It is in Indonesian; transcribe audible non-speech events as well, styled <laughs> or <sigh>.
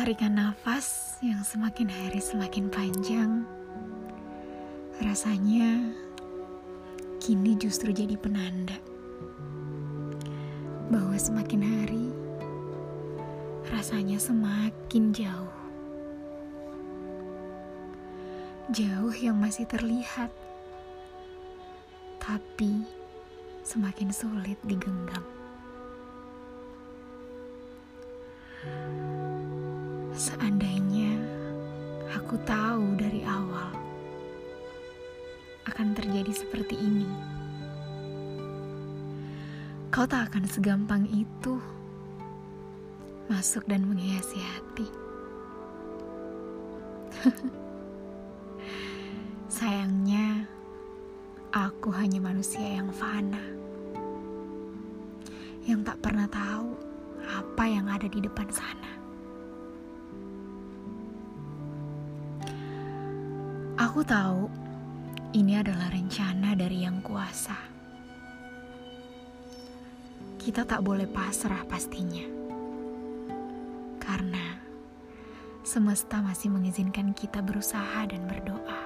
Tarikan nafas yang semakin hari semakin panjang. Rasanya kini justru jadi penanda bahwa semakin hari rasanya semakin jauh. Jauh yang masih terlihat, tapi semakin sulit digenggam. Seandainya aku tahu dari awal akan terjadi seperti ini, kau tak akan segampang itu masuk dan menghiasi hati. <laughs> Sayangnya, aku hanya manusia yang fana, yang tak pernah tahu apa yang ada di depan sana. Aku tahu ini adalah rencana dari Yang Kuasa. Kita tak boleh pasrah pastinya. Karena semesta masih mengizinkan kita berusaha dan berdoa.